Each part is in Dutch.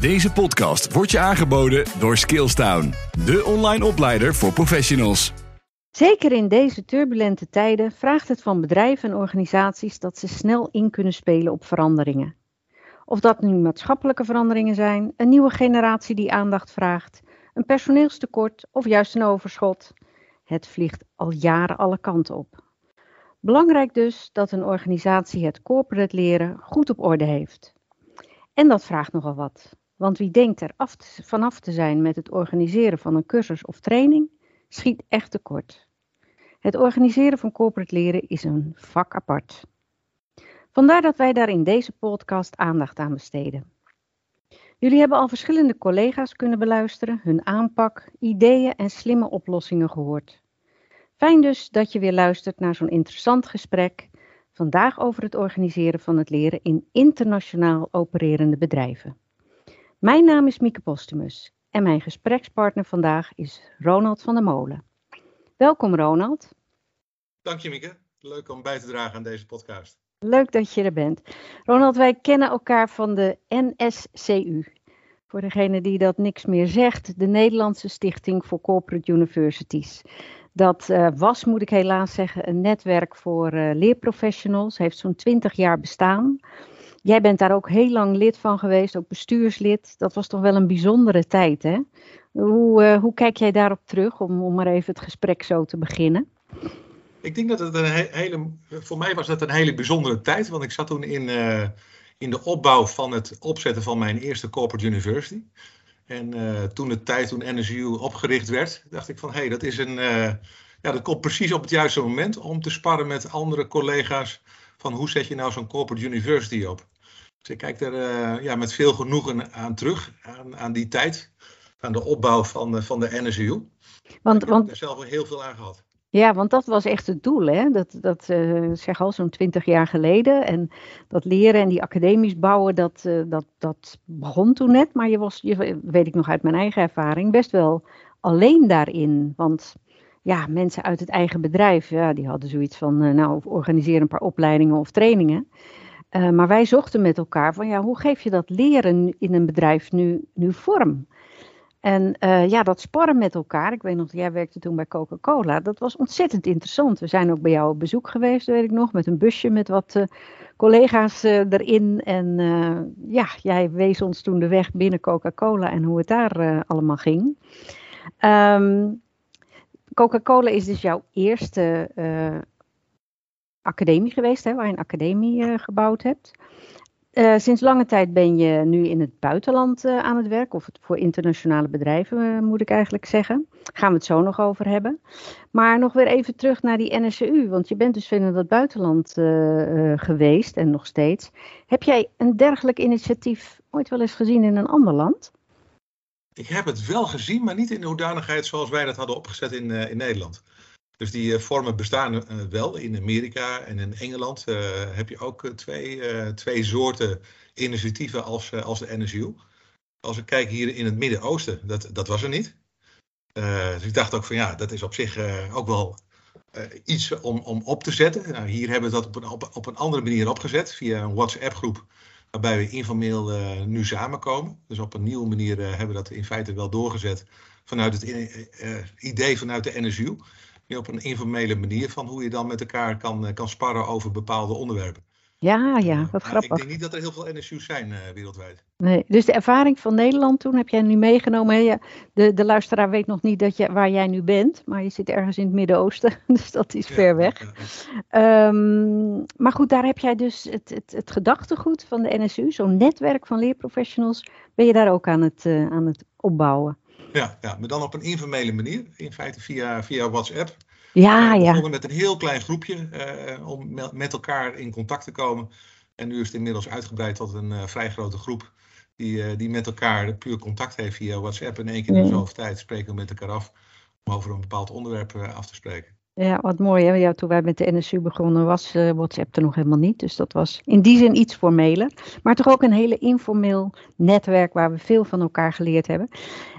Deze podcast wordt je aangeboden door Skillstown, de online opleider voor professionals. Zeker in deze turbulente tijden vraagt het van bedrijven en organisaties dat ze snel in kunnen spelen op veranderingen. Of dat nu maatschappelijke veranderingen zijn, een nieuwe generatie die aandacht vraagt, een personeelstekort of juist een overschot. Het vliegt al jaren alle kanten op. Belangrijk dus dat een organisatie het corporate leren goed op orde heeft. En dat vraagt nogal wat. Want wie denkt er vanaf te zijn met het organiseren van een cursus of training, schiet echt tekort. Het organiseren van corporate leren is een vak apart. Vandaar dat wij daar in deze podcast aandacht aan besteden. Jullie hebben al verschillende collega's kunnen beluisteren, hun aanpak, ideeën en slimme oplossingen gehoord. Fijn dus dat je weer luistert naar zo'n interessant gesprek. Vandaag over het organiseren van het leren in internationaal opererende bedrijven. Mijn naam is Mieke Postumus en mijn gesprekspartner vandaag is Ronald van der Molen. Welkom Ronald. Dank je Mieke. Leuk om bij te dragen aan deze podcast. Leuk dat je er bent. Ronald, wij kennen elkaar van de NSCU. Voor degene die dat niks meer zegt, de Nederlandse Stichting voor Corporate Universities. Dat uh, was, moet ik helaas zeggen, een netwerk voor uh, leerprofessionals. Heeft zo'n 20 jaar bestaan. Jij bent daar ook heel lang lid van geweest, ook bestuurslid. Dat was toch wel een bijzondere tijd, hè? Hoe, uh, hoe kijk jij daarop terug, om, om maar even het gesprek zo te beginnen? Ik denk dat het een hele, voor mij was dat een hele bijzondere tijd, want ik zat toen in, uh, in de opbouw van het opzetten van mijn eerste corporate university. En uh, toen de tijd, toen NSU opgericht werd, dacht ik van hé, hey, dat is een, ja, dat komt precies op het juiste moment om te sparren met andere collega's van hoe zet je nou zo'n corporate university op. Dus ik kijk er uh, ja, met veel genoegen aan terug, aan, aan die tijd, aan de opbouw van, van de NSU. Want, ik heb er zelf heel veel aan gehad. Ja, want dat was echt het doel, hè? Dat, dat uh, zeg al zo'n twintig jaar geleden. En dat leren en die academisch bouwen, dat, uh, dat, dat begon toen net. Maar je was, je, weet ik nog uit mijn eigen ervaring, best wel alleen daarin. Want ja, mensen uit het eigen bedrijf, ja, die hadden zoiets van, uh, nou, organiseer een paar opleidingen of trainingen. Maar wij zochten met elkaar van, ja, hoe geef je dat leren in een bedrijf nu, nu vorm? En uh, ja, dat sparren met elkaar. Ik weet nog, jij werkte toen bij Coca-Cola. Dat was ontzettend interessant. We zijn ook bij jou op bezoek geweest, weet ik nog, met een busje met wat uh, collega's erin. En ja, jij wees ons toen de weg binnen Coca-Cola en hoe het daar allemaal ging. Um, Coca-Cola is dus jouw eerste academie geweest, hè, waar je een academie gebouwd hebt. Uh, sinds lange tijd ben je nu in het buitenland uh, aan het werk, of voor internationale bedrijven moet ik eigenlijk zeggen. Gaan we het zo nog over hebben. Maar nog weer even terug naar die NSCU, want je bent dus veel in het buitenland geweest en nog steeds. Heb jij een dergelijk initiatief ooit wel eens gezien in een ander land? Ik heb het wel gezien, maar niet in de hoedanigheid zoals wij dat hadden opgezet in, in Nederland. Dus die vormen bestaan uh, wel. In Amerika en in Engeland uh, heb je ook twee, twee soorten initiatieven als, als de NSU. Als ik kijk hier in het Midden-Oosten, dat, dat was er niet. dus ik dacht ook van ja, dat is op zich ook wel iets om, om op te zetten. Nou, hier hebben we dat op een, op, op een andere manier opgezet, via een WhatsApp-groep. Waarbij we informeel nu samenkomen. Dus op een nieuwe manier hebben we dat in feite wel doorgezet vanuit het idee vanuit de NSU op een informele manier van hoe je dan met elkaar kan, kan sparren over bepaalde onderwerpen. Ja, ja, wat grappig. Ik denk niet dat er heel veel NSU's zijn uh, wereldwijd. Nee, dus de ervaring van Nederland toen heb jij nu meegenomen. Hè? De, de luisteraar weet nog niet dat je, waar jij nu bent, maar je zit ergens in het Midden-Oosten, dus dat is ja, ver weg. Ja. Um, maar goed, daar heb jij dus het, het, het gedachtegoed van de NSU, zo'n netwerk van leerprofessionals, ben je daar ook aan het, uh, aan het opbouwen. Ja, ja, maar dan op een informele manier. In feite via, via WhatsApp. Ja, uh, ja. met een heel klein groepje uh, om met elkaar in contact te komen. En nu is het inmiddels uitgebreid tot een uh, vrij grote groep. Die, die met elkaar puur contact heeft via WhatsApp. En één keer in de zoveel tijd spreken we met elkaar af. Om over een bepaald onderwerp af te spreken. Ja, wat mooi. Toen wij met de NSU begonnen was uh, WhatsApp er nog helemaal niet. Dus dat was in die zin iets formeler. Maar toch ook een hele informeel netwerk waar we veel van elkaar geleerd hebben.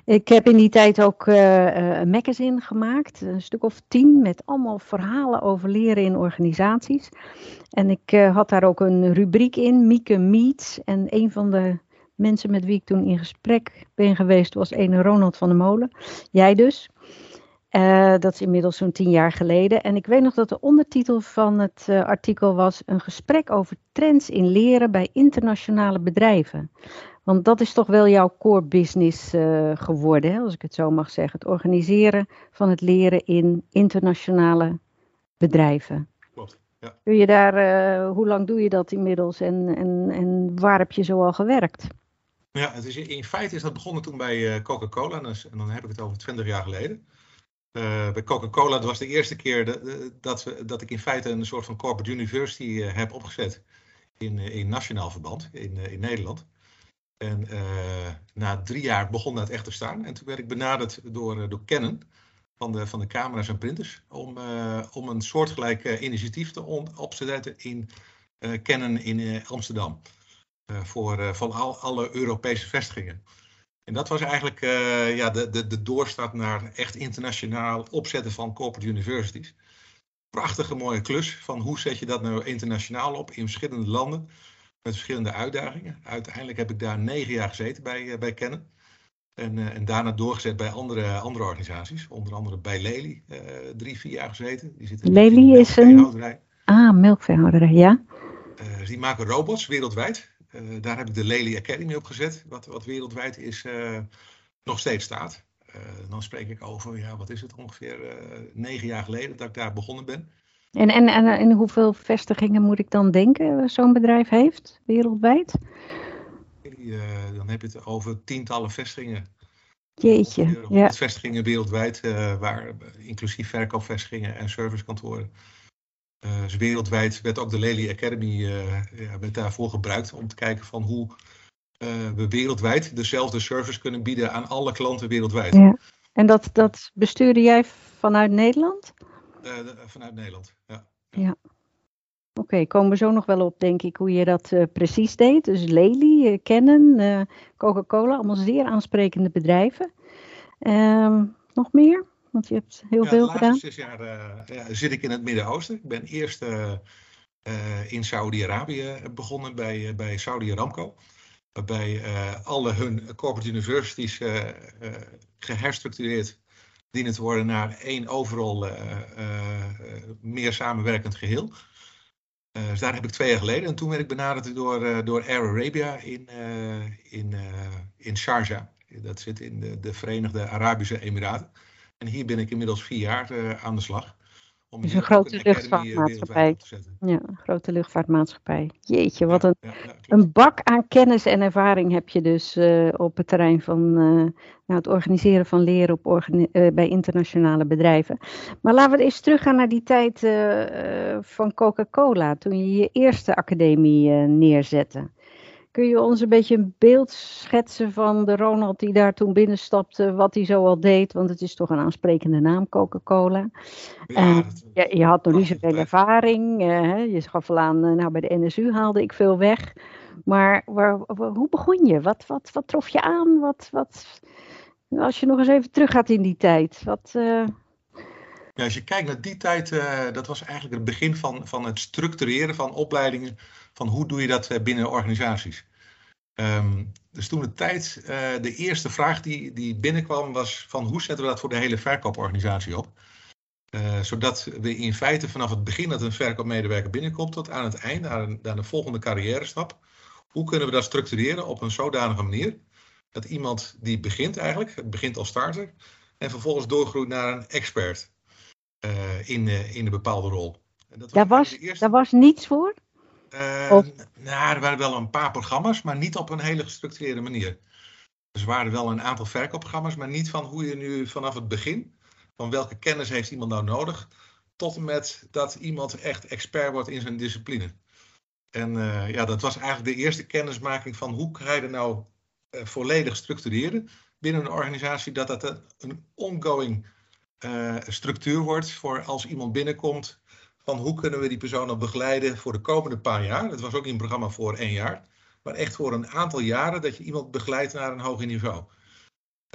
Ik heb in die tijd ook uh, een magazine gemaakt, een stuk of tien, met allemaal verhalen over leren in organisaties. En ik had daar ook een rubriek in, Mieke Meets. En een van de mensen met wie ik toen in gesprek ben geweest was ene Ronald van der Molen. Jij dus. Uh, dat is inmiddels zo'n tien jaar geleden. En ik weet nog dat de ondertitel van het uh, artikel was: Een gesprek over trends in leren bij internationale bedrijven. Want dat is toch wel jouw core business uh, geworden, hè, als ik het zo mag zeggen. Het organiseren van het leren in internationale bedrijven. Klopt. Ja. Kun je daar, hoe lang doe je dat inmiddels en, en, en waar heb je zo al gewerkt? Ja, het is, in feite is dat begonnen toen bij Coca-Cola. En dan heb ik het over 20 jaar geleden. Uh, bij Coca-Cola was de eerste keer dat, we, dat ik in feite een soort van corporate university uh, heb opgezet in, in nationaal verband in, in Nederland. En na drie jaar begon dat echt te staan. En toen werd ik benaderd door, door Canon van de, van de camera's en printers om, om een soortgelijk initiatief te on, op te zetten in Canon in Amsterdam. voor van al, alle Europese vestigingen. En dat was eigenlijk uh, ja, de, de, de doorstart naar echt internationaal opzetten van corporate universities. Prachtige mooie klus van hoe zet je dat nou internationaal op in verschillende landen met verschillende uitdagingen. Uiteindelijk heb ik daar negen jaar gezeten bij, uh, bij Canon. En, uh, en daarna doorgezet bij andere, andere organisaties. Onder andere bij Lely, drie, vier jaar gezeten. Die zitten Lely is een... Ah, melkveehouderij, ja. die maken robots wereldwijd. Uh, daar heb ik de Lely Academy op gezet, wat, wat wereldwijd is, uh, nog steeds staat. Uh, dan spreek ik over, ja, wat is het, ongeveer negen jaar geleden dat ik daar begonnen ben. En, en, en, en hoeveel vestigingen moet ik dan denken zo'n bedrijf heeft, wereldwijd? dan heb je het over tientallen vestigingen. Jeetje, ja. vestigingen wereldwijd, waar, inclusief verkoopvestigingen en servicekantoren. Uh, dus wereldwijd werd ook de Lely Academy uh, ja, werd daarvoor gebruikt om te kijken van hoe uh, we wereldwijd dezelfde service kunnen bieden aan alle klanten wereldwijd. Ja. En dat, dat bestuurde jij vanuit Nederland? De, vanuit Nederland, ja. Ja. Oké, okay, komen we zo nog wel op, denk ik, hoe je dat precies deed. Dus Lely, Canon, Coca-Cola, allemaal zeer aansprekende bedrijven. Ehm, nog meer? Want je hebt heel ja, veel de gedaan. zes jaar uh, ja, zit ik in het Midden-Oosten. Ik ben eerst uh, uh, in Saudi-Arabië begonnen bij, bij Saudi Aramco. Waarbij alle hun corporate universities geherstructureerd dienen te worden naar één overal meer samenwerkend geheel. dus daar heb ik twee jaar geleden. En toen werd ik benaderd door, door Air Arabia in, in, in Sharjah. Dat zit in de, de Verenigde Arabische Emiraten. En hier ben ik inmiddels vier jaar uh, aan de slag. Om is een grote een luchtvaartmaatschappij. Ja, een grote luchtvaartmaatschappij. Jeetje, wat een, ja, ja, een bak aan kennis en ervaring heb je dus uh, op het terrein van uh, nou, het organiseren van leren op organi bij internationale bedrijven. Maar laten we eens teruggaan naar die tijd van Coca-Cola, toen je je eerste academie neerzette. Kun je ons een beetje een beeld schetsen van de Ronald die daar toen binnenstapte, wat hij zo al deed? Want het is toch een aansprekende naam, Coca-Cola. Ja, je, je, had nog niet zoveel ervaring. Uh, je gaf al aan, uh, nou bij de NSU haalde ik veel weg. Maar waar, hoe begon je? Wat, wat, wat trof je aan? Wat, wat, als je nog eens even teruggaat in die tijd. Wat, ja, als je kijkt naar die tijd, dat was eigenlijk het begin van, van het structureren van opleidingen van hoe doe je dat eh, binnen organisaties. Um, dus toen de tijd, uh, de eerste vraag die, die binnenkwam was van hoe zetten we dat voor de hele verkooporganisatie op? Uh, zodat we in feite vanaf het begin dat een verkoopmedewerker binnenkomt tot aan het eind, naar, naar de volgende carrière stap, hoe kunnen we dat structureren op een zodanige manier dat iemand die begint eigenlijk, begint als starter, en vervolgens doorgroeit naar een expert uh, in, in een bepaalde rol. Dat was daar, was, eerste... daar was niets voor? Uh, of... Nou, er waren wel een paar programma's, maar niet op een hele gestructureerde manier. Dus er waren wel een aantal verkoopprogramma's, maar niet van hoe je nu vanaf het begin, van welke kennis heeft iemand nou nodig, tot en met dat iemand echt expert wordt in zijn discipline. En uh, ja, dat was eigenlijk de eerste kennismaking van hoe ga je er nou uh, volledig structureren binnen een organisatie, dat dat een, een ongoing uh, structuur wordt voor als iemand binnenkomt van hoe kunnen we die persoon dan begeleiden voor de komende paar jaar. Dat was ook in een programma voor één jaar. Maar echt voor een aantal jaren dat je iemand begeleidt naar een hoger niveau.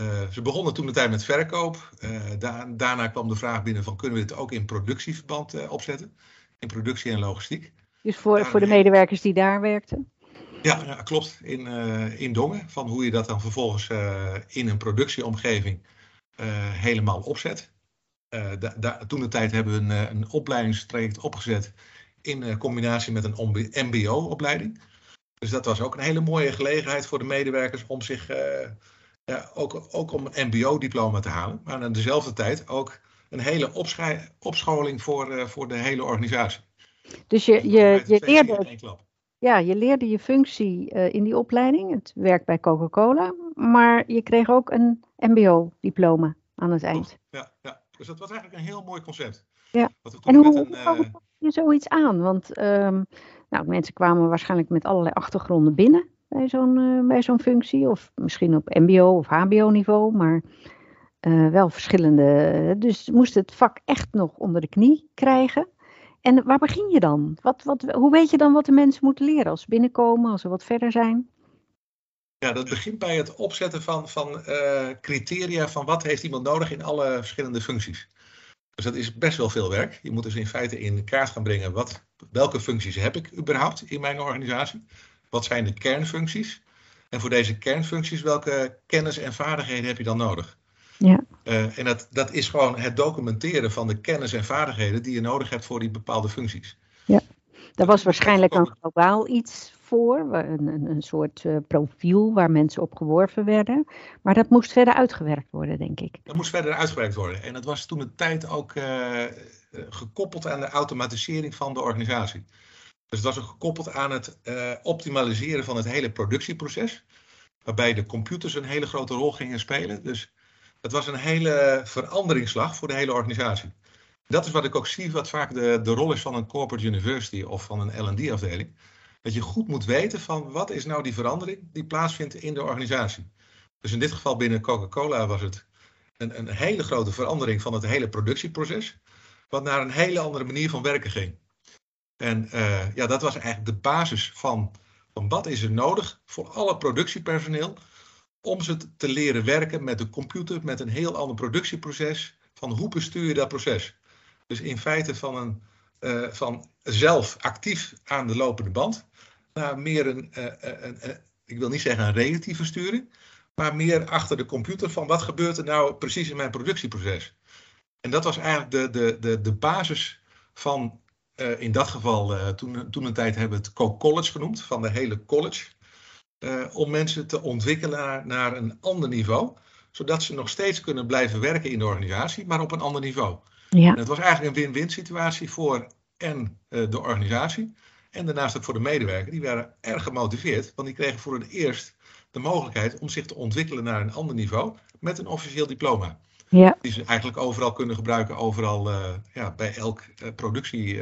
Uh, ze begonnen toen de tijd met verkoop. Uh, da daarna kwam de vraag binnen van kunnen we dit ook in productieverband uh, opzetten? In productie en logistiek. Dus voor, voor de medewerkers die daar werkten? Ja, ja klopt. In, in Dongen. Van hoe je dat dan vervolgens in een productieomgeving helemaal opzet. Toen de tijd hebben we een, een opleidingstraject opgezet in combinatie met een MBO-opleiding. Dus dat was ook een hele mooie gelegenheid voor de medewerkers om zich ja, ook, ook om een MBO-diploma te halen. Maar aan dezelfde tijd ook een hele opscholing voor, voor de hele organisatie. Dus je, je, je leerde, ja, je leerde je functie uh, in die opleiding, het werk bij Coca-Cola, maar je kreeg ook een MBO-diploma aan het eind. Ja, ja, dus dat was eigenlijk een heel mooi concept. Ja. En hoe, een, hoe je zoiets aan? Want um, nou, mensen kwamen waarschijnlijk met allerlei achtergronden binnen bij zo'n uh, bij zo'n functie, of misschien op MBO of HBO-niveau, maar wel verschillende. Dus moest het vak echt nog onder de knie krijgen. En waar begin je dan? Wat, wat, hoe weet je dan wat de mensen moeten leren als ze binnenkomen, als ze wat verder zijn? Ja, dat begint bij het opzetten van, van uh, criteria van wat heeft iemand nodig in alle verschillende functies. Dus dat is best wel veel werk. Je moet dus in feite in kaart gaan brengen wat, welke functies heb ik überhaupt in mijn organisatie. Wat zijn de kernfuncties? En voor deze kernfuncties, welke kennis en vaardigheden heb je dan nodig? Ja. Uh, en dat, dat is gewoon het documenteren van de kennis en vaardigheden die je nodig hebt voor die bepaalde functies. Ja, daar was waarschijnlijk een globaal iets voor, een, een, een soort uh, profiel waar mensen op geworven werden. Maar dat moest verder uitgewerkt worden, denk ik. Dat moest verder uitgewerkt worden. En dat was toen de tijd ook uh, gekoppeld aan de automatisering van de organisatie. Dus het was ook gekoppeld aan het optimaliseren van het hele productieproces. Waarbij de computers een hele grote rol gingen spelen. Dus het was een hele veranderingsslag voor de hele organisatie. Dat is wat ik ook zie, wat vaak de, de rol is van een corporate university of van een L&D-afdeling. Dat je goed moet weten van wat is nou die verandering die plaatsvindt in de organisatie. Dus in dit geval binnen Coca-Cola was het een, een hele grote verandering van het hele productieproces. Wat naar een hele andere manier van werken ging. En uh, ja, dat was eigenlijk de basis van, van wat is er nodig voor alle productiepersoneel om ze te leren werken met de computer, met een heel ander productieproces. Van hoe bestuur je dat proces? Dus in feite van, een, uh, van zelf actief aan de lopende band naar meer een, een, een, ik wil niet zeggen een relatieve sturing, maar meer achter de computer van wat gebeurt er nou precies in mijn productieproces. En dat was eigenlijk de, de, de, de basis van, in dat geval, toen, toen een tijd hebben we het Co-College genoemd, van de hele college. Om mensen te ontwikkelen naar, naar, een ander niveau, zodat ze nog steeds kunnen blijven werken in de organisatie, maar op een ander niveau. Ja. En het was eigenlijk een win-win situatie voor en uh, de organisatie en daarnaast ook voor de medewerker. Die waren erg gemotiveerd, want die kregen voor het eerst de mogelijkheid om zich te ontwikkelen naar een ander niveau met een officieel diploma. Ja. Die ze eigenlijk overal kunnen gebruiken, overal uh, ja, bij elk productie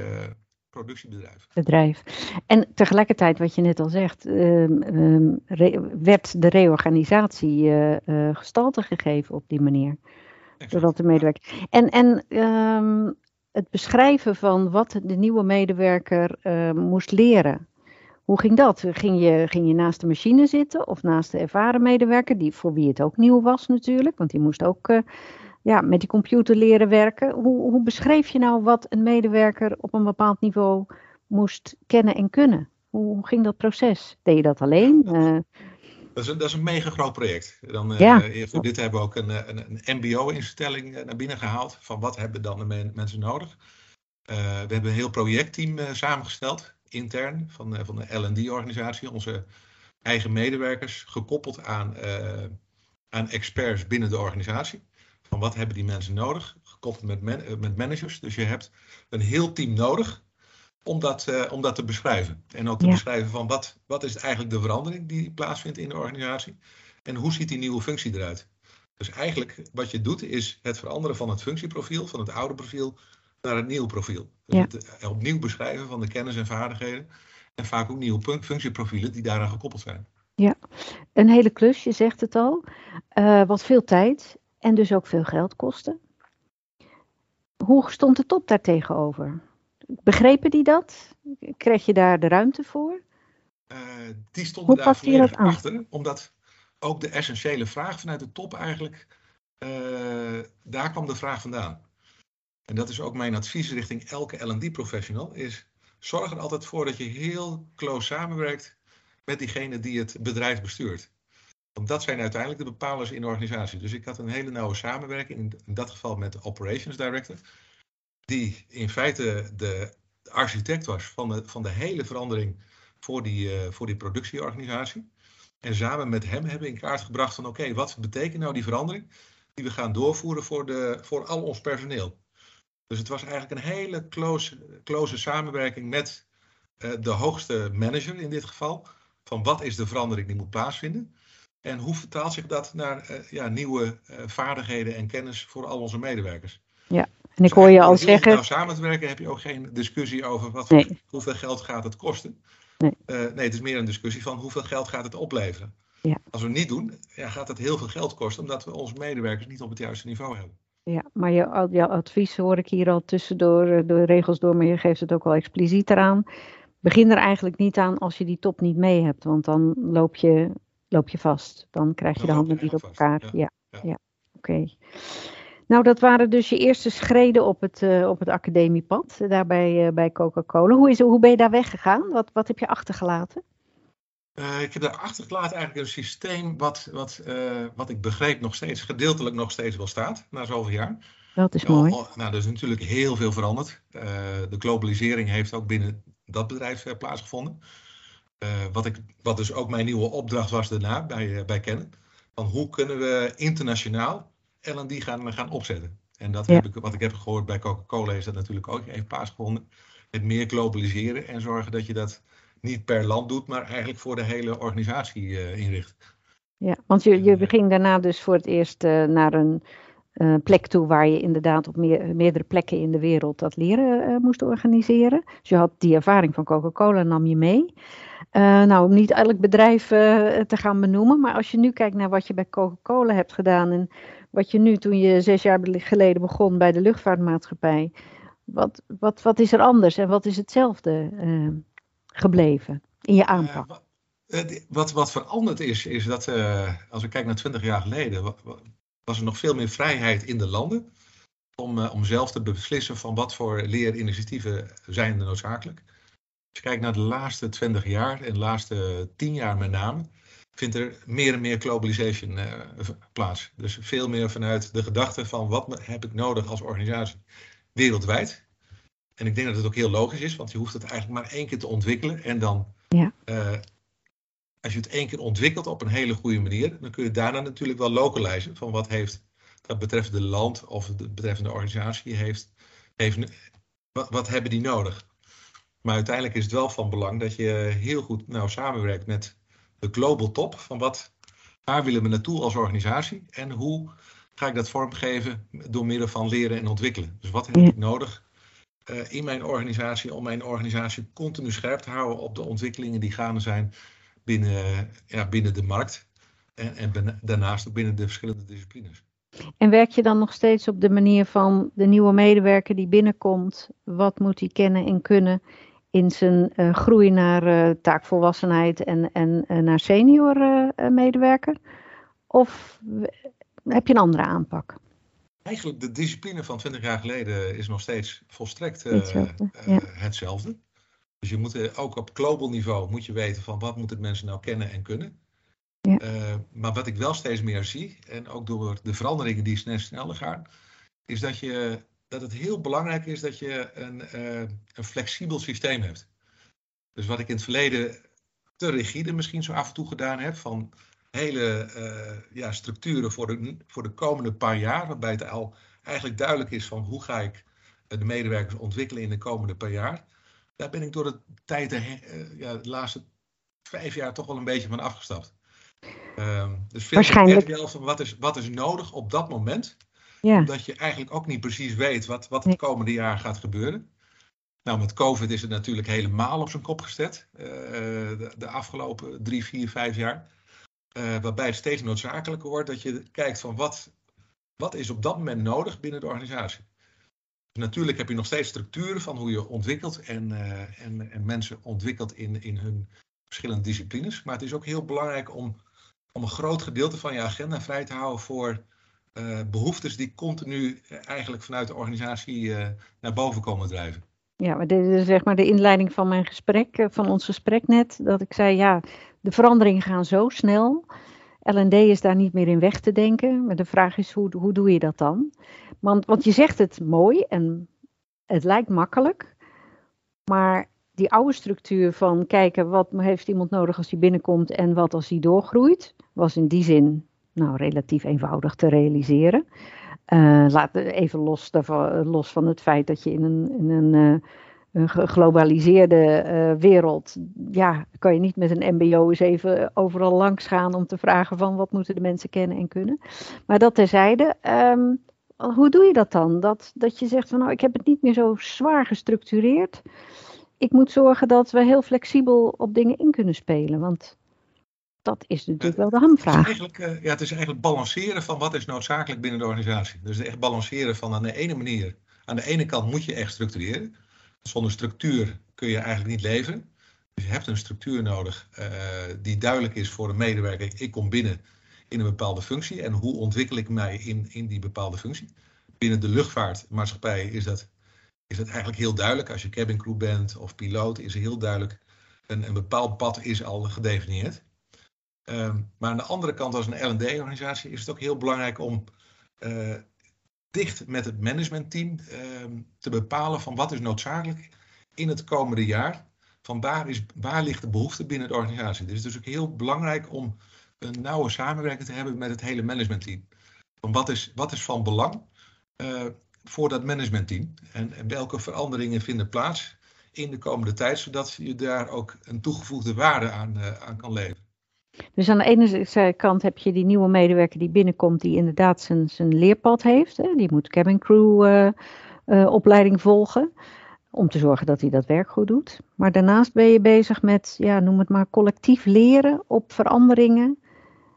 productiebedrijf. Bedrijf. En tegelijkertijd, wat je net al zegt, uh, uh, werd de reorganisatie gestalte gegeven op die manier. Doordat de medewerker. En, en ehm, het beschrijven van wat de nieuwe medewerker moest leren. Hoe ging dat? Ging je, ging je naast de machine zitten of naast de ervaren medewerker, die, voor wie het ook nieuw was natuurlijk, want die moest ook ja, met die computer leren werken. Hoe, hoe beschreef je nou wat een medewerker op een bepaald niveau moest kennen en kunnen? Hoe, hoe ging dat proces? Deed je dat alleen? Uh, dat is, een, dat is een mega groot project. Dan, ja. Voor dit hebben we ook een, een, een MBO-instelling naar binnen gehaald. Van wat hebben dan de men, mensen nodig? We hebben een heel projectteam samengesteld, intern, van, van de LD-organisatie. Onze eigen medewerkers, gekoppeld aan, aan experts binnen de organisatie van wat hebben die mensen nodig, gekoppeld met, man, eh, met managers. Dus je hebt een heel team nodig om dat, uh, om dat te beschrijven. En ook te ja. beschrijven van wat, wat is eigenlijk de verandering die plaatsvindt in de organisatie. En hoe ziet die nieuwe functie eruit. Dus eigenlijk wat je doet is het veranderen van het functieprofiel, van het oude profiel, naar het nieuwe profiel. Dus ja. het eh, opnieuw beschrijven van de kennis en vaardigheden. En vaak ook nieuwe functieprofielen die daaraan gekoppeld zijn. Ja, een hele klus, je zegt het al. Uh, wat veel tijd en dus ook veel geld kosten. Hoe stond de top daar tegenover? Begrepen die dat? Kreeg je daar de ruimte voor? Uh, die stonden daar volledig achter, omdat ook de essentiële vraag vanuit de top eigenlijk, uh, daar kwam de vraag vandaan. En dat is ook mijn advies richting elke L&D professional, is zorg er altijd voor dat je heel close samenwerkt met diegene die het bedrijf bestuurt. Want dat zijn uiteindelijk de bepalers in de organisatie. Dus ik had een hele nauwe samenwerking, in dat geval met de operations director, die in feite de architect was van de, van de hele verandering voor die, uh, voor die productieorganisatie. En samen met hem hebben in kaart gebracht van oké, wat betekent nou die verandering die we gaan doorvoeren voor, de, voor al ons personeel. Dus het was eigenlijk een hele close, close samenwerking met uh, de hoogste manager in dit geval. Van wat is de verandering die moet plaatsvinden? En hoe vertaalt zich dat naar uh, ja, nieuwe vaardigheden en kennis voor al onze medewerkers? Ja, en ik hoor je al zeggen. Nou, samen te werken heb je ook geen discussie over wat, nee. hoeveel geld gaat het kosten. Nee. Uh, nee, het is meer een discussie van hoeveel geld gaat het opleveren. Ja. Als we het niet doen, ja, gaat het heel veel geld kosten, omdat we onze medewerkers niet op het juiste niveau hebben. Ja, maar je, jouw advies hoor ik hier al tussendoor eh, de regels door, maar je geeft het ook wel expliciet eraan. Begin er eigenlijk niet aan als je die top niet mee hebt, want dan loop je, loop je vast. Dan krijg je de handen niet op elkaar. Ja, ja. ja. oké. Nou, dat waren dus je eerste schreden op het, uh, op het academiepad, uh, daar bij, uh, bij Coca-Cola. Hoe, hoe ben je daar weggegaan? Wat, wat heb je achtergelaten? ik heb daar achtergelaten eigenlijk een systeem wat, wat, wat ik begreep nog steeds, gedeeltelijk nog steeds wel staat, na zoveel jaar. Dat is mooi. Oh, nou, er is natuurlijk heel veel veranderd. de globalisering heeft ook binnen dat bedrijf plaatsgevonden. wat, ik, wat dus ook mijn nieuwe opdracht was daarna bij, bij Canon. Van hoe kunnen we internationaal en die gaan, gaan opzetten. En dat heb ik, wat ik heb gehoord bij Coca-Cola is dat natuurlijk ook even plaatsgevonden. Het meer globaliseren en zorgen dat je dat niet per land doet, maar eigenlijk voor de hele organisatie uh, inricht. Ja, want je, je eh, ging daarna dus voor het eerst uh, naar een uh, plek toe waar je inderdaad op meer, meerdere plekken in de wereld dat leren moest organiseren. Dus je had die ervaring van Coca-Cola, nam je mee. Nou, om niet elk bedrijf te gaan benoemen, maar als je nu kijkt naar wat je bij Coca-Cola hebt gedaan en wat je nu, toen je zes jaar geleden begon bij de luchtvaartmaatschappij, wat, wat, wat is er anders en wat is hetzelfde uh, gebleven in je eh, aanpak? Wat, wat veranderd is, is dat als we kijken naar twintig jaar geleden, was er nog veel meer vrijheid in de landen om, om zelf te beslissen van wat voor leerinitiatieven zijn er noodzakelijk. Als je kijkt naar de laatste twintig jaar en de laatste tien jaar met name, vindt er meer en meer globalization uh, plaats. Dus veel meer vanuit de gedachte van wat heb ik nodig als organisatie wereldwijd. En ik denk dat het ook heel logisch is, want je hoeft het eigenlijk maar één keer te ontwikkelen. En dan, ja. uh, als je het één keer ontwikkelt op een hele goede manier, dan kun je daarna natuurlijk wel localizen van wat heeft dat betreffende land of de betreffende organisatie heeft, heeft wat, wat hebben die nodig. Maar uiteindelijk is het wel van belang dat je heel goed nou, samenwerkt met de global top van wat, waar willen we naartoe als organisatie en hoe ga ik dat vormgeven door middel van leren en ontwikkelen. Dus wat heb ik nodig uh, in mijn organisatie om mijn organisatie continu scherp te houden op de ontwikkelingen die gaande zijn binnen, ja, binnen de markt en, en daarnaast ook binnen de verschillende disciplines. En werk je dan nog steeds op de manier van de nieuwe medewerker die binnenkomt, wat moet hij kennen en kunnen in zijn uh, groei naar uh, taakvolwassenheid en, en uh, naar senior medewerker? Of heb je een andere aanpak? Eigenlijk de discipline van 20 jaar geleden is nog steeds volstrekt hetzelfde, ja. hetzelfde. Dus je moet ook op global niveau moet je weten van wat moeten mensen nou kennen en kunnen. Ja. maar wat ik wel steeds meer zie, en ook door de veranderingen die snel sneller gaan, is dat je dat het heel belangrijk is dat je een, uh, een flexibel systeem hebt. Dus wat ik in het verleden te rigide misschien zo af en toe gedaan heb, van hele uh, ja, structuren voor de, voor de komende paar jaar, waarbij het al eigenlijk duidelijk is van hoe ga ik de medewerkers ontwikkelen in de komende paar jaar. Daar ben ik door de tijd, uh, ja, de laatste vijf jaar toch wel een beetje van afgestapt. Uh, dus vind ik wel van wat is, wat is nodig op dat moment ja. Omdat je eigenlijk ook niet precies weet wat, wat het komende jaar gaat gebeuren. Nou, met COVID is het natuurlijk helemaal op zijn kop gezet. Uh, de, de, afgelopen drie, vier, vijf jaar. Uh, waarbij het steeds noodzakelijker wordt dat je kijkt van wat, wat is op dat moment nodig binnen de organisatie. Dus natuurlijk heb je nog steeds structuren van hoe je ontwikkelt en, uh, en, en mensen ontwikkelt in, in hun verschillende disciplines. Maar het is ook heel belangrijk om, om een groot gedeelte van je agenda vrij te houden voor uh, behoeftes die continu eh, eigenlijk vanuit de organisatie uh, naar boven komen drijven. Ja, maar dit is zeg maar de inleiding van mijn gesprek, van ons gesprek net. Dat ik zei, ja, de veranderingen gaan zo snel. LD is daar niet meer in weg te denken. Maar de vraag is, hoe, hoe doe je dat dan? Want, want je zegt het mooi en het lijkt makkelijk. Maar die oude structuur van kijken wat heeft iemand nodig als hij binnenkomt en wat als hij doorgroeit, was in die zin nou, relatief eenvoudig te realiseren. Uh, laat even los, daarvan, los van het feit dat je in een, in een, uh, een geglobaliseerde uh, wereld, ja, kan je niet met een MBO eens even overal langs gaan om te vragen van wat moeten de mensen kennen en kunnen. Maar dat terzijde, um, hoe doe je dat dan? Dat, dat je zegt van nou, ik heb het niet meer zo zwaar gestructureerd. Ik moet zorgen dat we heel flexibel op dingen in kunnen spelen. Want dat is natuurlijk wel de hamvraag. Het is, uh, ja, het is eigenlijk balanceren van wat is noodzakelijk binnen de organisatie. Dus echt balanceren van aan de ene manier. Aan de ene kant moet je echt structureren. Zonder structuur kun je eigenlijk niet leven. Dus je hebt een structuur nodig uh, die duidelijk is voor een medewerker. Ik kom binnen in een bepaalde functie en hoe ontwikkel ik mij in, in die bepaalde functie. Binnen de luchtvaartmaatschappij is dat, is dat eigenlijk heel duidelijk. Als je cabincrew bent of piloot is heel duidelijk. Een, een bepaald pad is al gedefinieerd. Um, maar aan de andere kant, als een LD-organisatie, is het ook heel belangrijk om uh, dicht met het managementteam uh, te bepalen van wat is noodzakelijk in het komende jaar. Van waar, is, waar ligt de behoefte binnen de organisatie. Dus het is ook heel belangrijk om een nauwe samenwerking te hebben met het hele managementteam. Van wat, is, wat is van belang uh, voor dat managementteam en, welke veranderingen vinden plaats in de komende tijd, zodat je daar ook een toegevoegde waarde aan, uh, aan kan leveren. Dus aan de ene kant heb je die nieuwe medewerker die binnenkomt, die inderdaad zijn, zijn leerpad heeft. Hè? Die moet cabin crew uh, uh, opleiding volgen. Om te zorgen dat hij dat werk goed doet. Maar daarnaast ben je bezig met, ja, noem het maar, collectief leren op veranderingen.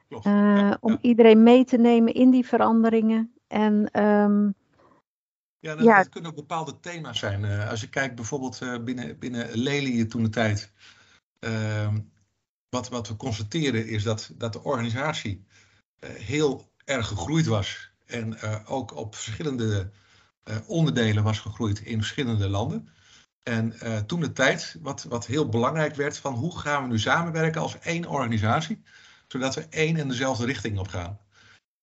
Uh, ja, om ja. iedereen mee te nemen in die veranderingen. En, um, ja, dat, ja, dat, kunnen ook bepaalde thema's zijn. als je kijkt bijvoorbeeld binnen, binnen Lely toen de tijd. Wat, wat we constateren is dat, dat de organisatie uh, heel erg gegroeid was. En uh, ook op verschillende uh, onderdelen was gegroeid in verschillende landen. En toen de tijd, wat, wat heel belangrijk werd, van hoe gaan we nu samenwerken als één organisatie, zodat we één en dezelfde richting op gaan.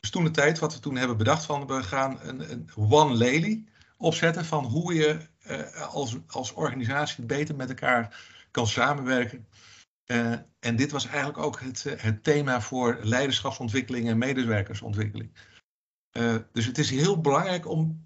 Dus toen de tijd, wat we toen hebben bedacht, van we gaan een, een One Lely opzetten van hoe je als, als organisatie beter met elkaar kan samenwerken. Uh, en dit was eigenlijk ook het, het, thema voor leiderschapsontwikkeling en medewerkersontwikkeling. Uh, dus het is heel belangrijk om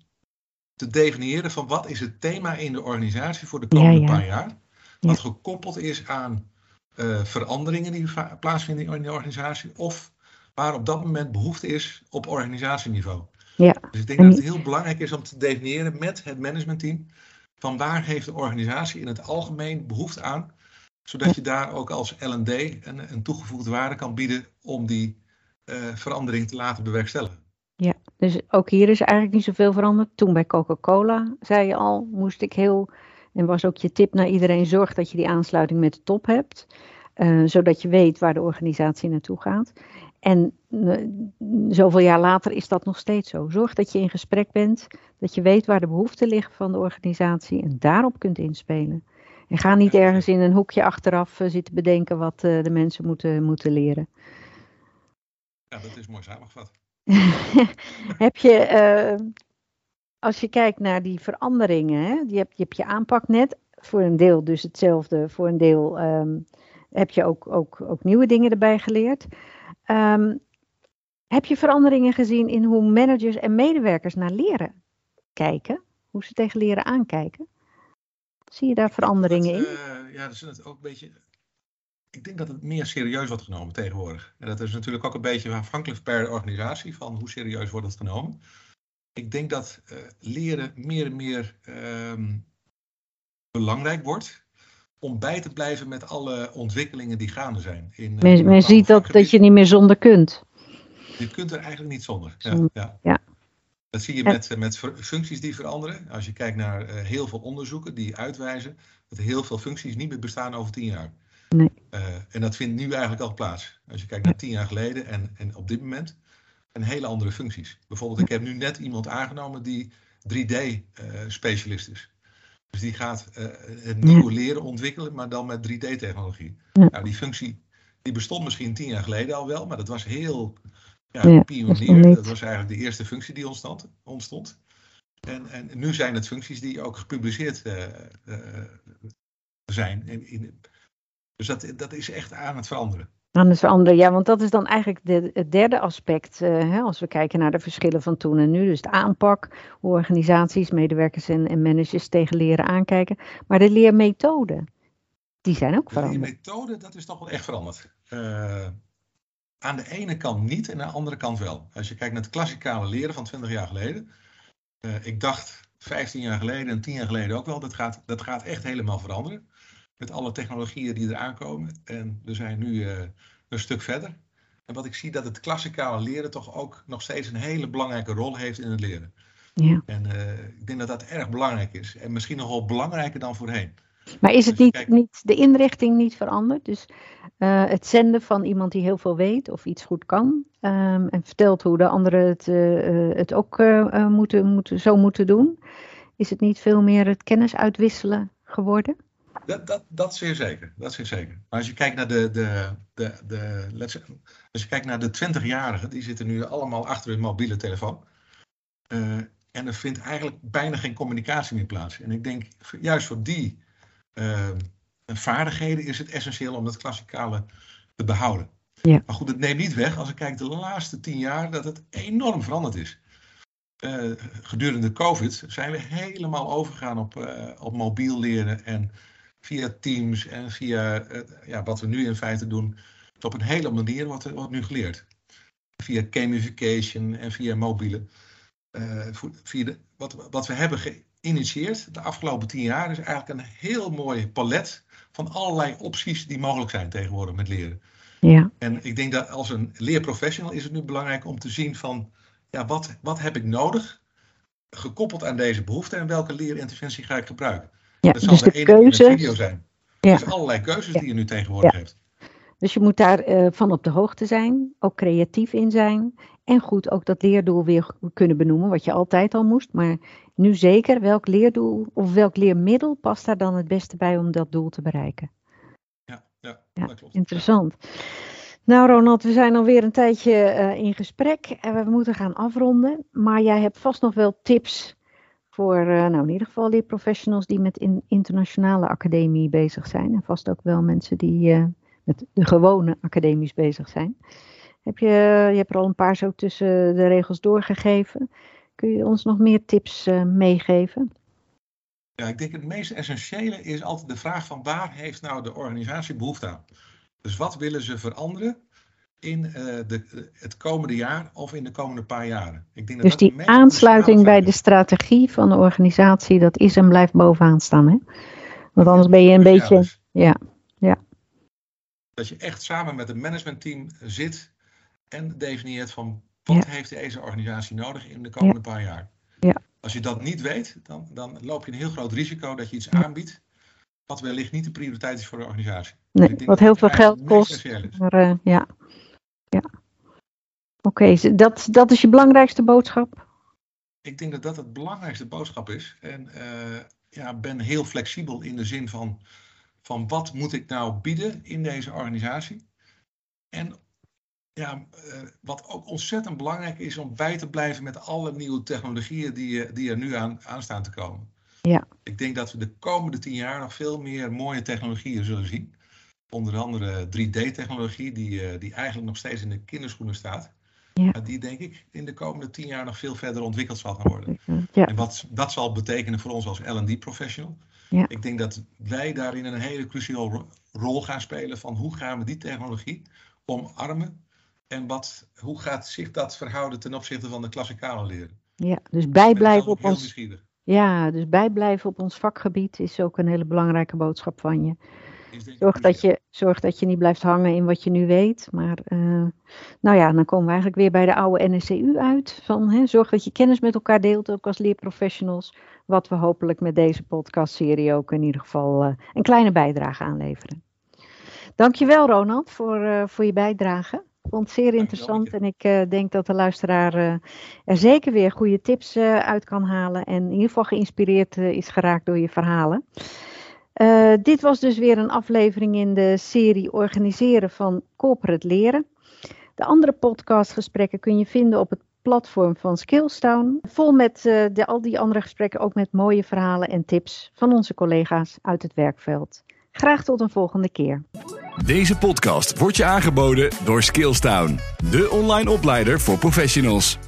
te definiëren van wat is het thema in de organisatie voor de komende ja, ja. paar jaar. Wat ja. gekoppeld is aan uh, veranderingen die plaatsvinden in de organisatie. Of waar op dat moment behoefte is op organisatieniveau. Ja. Dus ik denk dat het heel belangrijk is om te definiëren met het managementteam. Van waar heeft de organisatie in het algemeen behoefte aan zodat je daar ook als LD een, een toegevoegde waarde kan bieden om die uh, verandering te laten bewerkstelligen. Ja, dus ook hier is eigenlijk niet zoveel veranderd. Toen bij Coca-Cola, zei je al, moest ik heel, en was ook je tip naar iedereen, zorg dat je die aansluiting met de top hebt. Uh, zodat je weet waar de organisatie naartoe gaat. En uh, zoveel jaar later is dat nog steeds zo. Zorg dat je in gesprek bent, dat je weet waar de behoeften liggen van de organisatie en daarop kunt inspelen. En ga niet ergens in een hoekje achteraf uh, zitten bedenken wat uh, de mensen moeten, moeten leren. Ja, dat is mooi samengevat. heb je, uh, als je kijkt naar die veranderingen, hè, die heb, je hebt je aanpak net, voor een deel dus hetzelfde, voor een deel um, heb je ook, ook, ook nieuwe dingen erbij geleerd. Um, heb je veranderingen gezien in hoe managers en medewerkers naar leren kijken? Hoe ze tegen leren aankijken? Zie je daar veranderingen in? Uh, ja, dat is het ook een beetje. Ik denk dat het meer serieus wordt genomen tegenwoordig. En dat is natuurlijk ook een beetje afhankelijk per organisatie van hoe serieus wordt het genomen. Ik denk dat uh, leren meer en meer um, belangrijk wordt om bij te blijven met alle ontwikkelingen die gaande zijn. In, men, in men ziet ook dat je niet meer zonder kunt. Je kunt er eigenlijk niet zonder. Ja, ja. ja. Dat zie je met, met functies die veranderen. Als je kijkt naar uh, heel veel onderzoeken die uitwijzen dat heel veel functies niet meer bestaan over tien jaar. Nee. Uh, en dat vindt nu eigenlijk al plaats. Als je kijkt naar tien jaar geleden en, en op dit moment. En hele andere functies. Bijvoorbeeld, ik heb nu net iemand aangenomen die 3D-specialist uh, is. Dus die gaat het nieuwe leren ontwikkelen, maar dan met 3D-technologie. Nou, die functie die bestond misschien tien jaar geleden al wel, maar dat was heel Ja, ja, dat pionier. niet. Dat was eigenlijk de eerste functie die ontstond. ontstond. En, en nu zijn het functies die ook gepubliceerd eh, eh, zijn. In, in, dus dat, dat is echt aan het veranderen. Aan het veranderen, ja, want dat is dan eigenlijk de, het derde aspect. eh, hè, als we kijken naar de verschillen van toen en nu. Dus de aanpak, hoe organisaties, medewerkers en, en managers tegen leren aankijken. Maar de leermethoden, die zijn ook Die veranderd. methode, dat is toch wel echt veranderd. Aan de ene kant niet en aan de andere kant wel. Als je kijkt naar het klassikale leren van 20 jaar geleden. eh, ik dacht 15 jaar geleden en 10 jaar geleden ook wel, dat gaat, dat gaat echt helemaal veranderen. Met alle technologieën die eraan komen. En we zijn nu eh, een stuk verder. En wat ik zie, dat het klassikale leren toch ook nog steeds een hele belangrijke rol heeft in het leren. Ja. En eh, ik denk dat dat erg belangrijk is. En misschien nog wel belangrijker dan voorheen. Maar is het niet, niet de inrichting niet veranderd? Dus eh, het zenden van iemand die heel veel weet of iets goed kan ehm, en vertelt hoe de anderen het, eh, eh, het ook moeten, moeten, zo moeten doen. Is het niet veel meer het kennis uitwisselen geworden? Dat, dat, dat zeer zeker. Dat zeer zeker. Maar als je kijkt naar de, de, de, de, let's als je kijkt naar de 20-jarigen, die zitten nu allemaal achter hun mobiele telefoon. En er vindt eigenlijk bijna geen communicatie meer plaats. En ik denk, juist voor die vaardigheden is het essentieel om dat klassikale te behouden. Ja. Maar goed, het neemt niet weg als ik kijk de laatste tien jaar dat het enorm veranderd is. Eh, gedurende COVID zijn we helemaal overgegaan op, eh, op mobiel leren en via Teams en via eh, ja, wat we nu in feite doen. Op een hele manier er- wordt nu geleerd. Via gamification en via mobiele. via de, wat, wat we hebben geïnitieerd de afgelopen tien jaar is eigenlijk een heel mooi palet van allerlei opties die mogelijk zijn tegenwoordig met leren. Ja, En ik denk dat als een leerprofessional is het nu belangrijk om te zien van, ja, wat, wat heb ik nodig, gekoppeld aan deze behoefte en welke leerinterventie ga ik gebruiken. ja. Dat zal dus de de ene video keuzes. zijn. Ja. Dus allerlei keuzes die je nu tegenwoordig hebt. Dus je moet daar eh, van op de hoogte zijn, ook creatief in zijn. En goed ook dat leerdoel weer kunnen benoemen, wat je altijd al moest. Maar nu zeker, welk leerdoel of welk leermiddel past daar dan het beste bij om dat doel te bereiken? Ja, ja, Ja, dat klopt. Interessant. Nou, Ronald, we zijn alweer een tijdje eh, in gesprek en we moeten gaan afronden. Maar jij hebt vast nog wel tips voor, eh, nou, in ieder geval leerprofessionals die met in internationale academie bezig zijn. En vast ook wel mensen die eh, met de gewone academies bezig zijn. Heb je, je hebt er al een paar zo tussen de regels doorgegeven. Kun je ons nog meer tips eh, meegeven? Ja, ik denk het meest essentiële is altijd de vraag van waar heeft nou de organisatie behoefte aan? Dus wat willen ze veranderen in eh, de, het komende jaar of in de komende paar jaren? Ik denk dat Dus dat die aansluiting bij de strategie van de organisatie, dat is en blijft bovenaan staan. Hè? Want anders ben je een beetje. is. Ja, Dat je echt samen met het managementteam zit en definieert van wat heeft deze organisatie nodig in de komende paar jaar. Ja. Als je dat niet weet, dan, dan loop je een heel groot risico dat je iets aanbiedt wat wellicht niet de prioriteit is voor de organisatie. Dus nee, wat heel veel geld kost. Maar, eh, ja. ja. Oké, dat, dat is je belangrijkste boodschap? Ik denk dat dat het belangrijkste boodschap is. En eh, ja, ben heel flexibel in de zin van, van wat moet ik nou bieden in deze organisatie. En ja, eh, wat ook ontzettend belangrijk is om bij te blijven met alle nieuwe technologieën die, eh, die er nu aan, aan staan te komen. Ja. Ik denk dat we de komende tien jaar nog veel meer mooie technologieën zullen zien. Onder andere 3D-technologie, die, eh, die eigenlijk nog steeds in de kinderschoenen staat. Ja. Maar die denk ik in de komende tien jaar nog veel verder ontwikkeld zal gaan worden. Ja, En wat dat zal betekenen voor ons als L&D-professional. Ja. Ik denk dat wij daarin een hele cruciale ro- rol gaan spelen van hoe gaan we die technologie omarmen en wat, hoe gaat zich dat verhouden ten opzichte van de klassikale leren. ja. dus bijblijven op ons. Ja, dus bijblijven op ons vakgebied is ook een hele belangrijke boodschap van je. Zorg dat, je, zorg dat je niet blijft hangen in wat je nu weet. Maar eh, nou ja, dan komen we eigenlijk weer bij de oude NSCU uit. Van, hè, zorg dat je kennis met elkaar deelt, ook als leerprofessionals. Wat we hopelijk met deze podcastserie ook in ieder geval eh, een kleine bijdrage aanleveren. Dankjewel Ronald voor, eh, voor je bijdrage. Ik vond het zeer interessant en ik eh, denk dat de luisteraar eh, er zeker weer goede tips eh, uit kan halen. En in ieder geval geïnspireerd is geraakt door je verhalen. Dit was dus weer een aflevering in de serie Organiseren van Corporate Leren. De andere podcastgesprekken kun je vinden op het platform van Skillstown. Vol met de, al die andere gesprekken, ook met mooie verhalen en tips van onze collega's uit het werkveld. Graag tot een volgende keer. Deze podcast wordt je aangeboden door Skillstown, de online opleider voor professionals.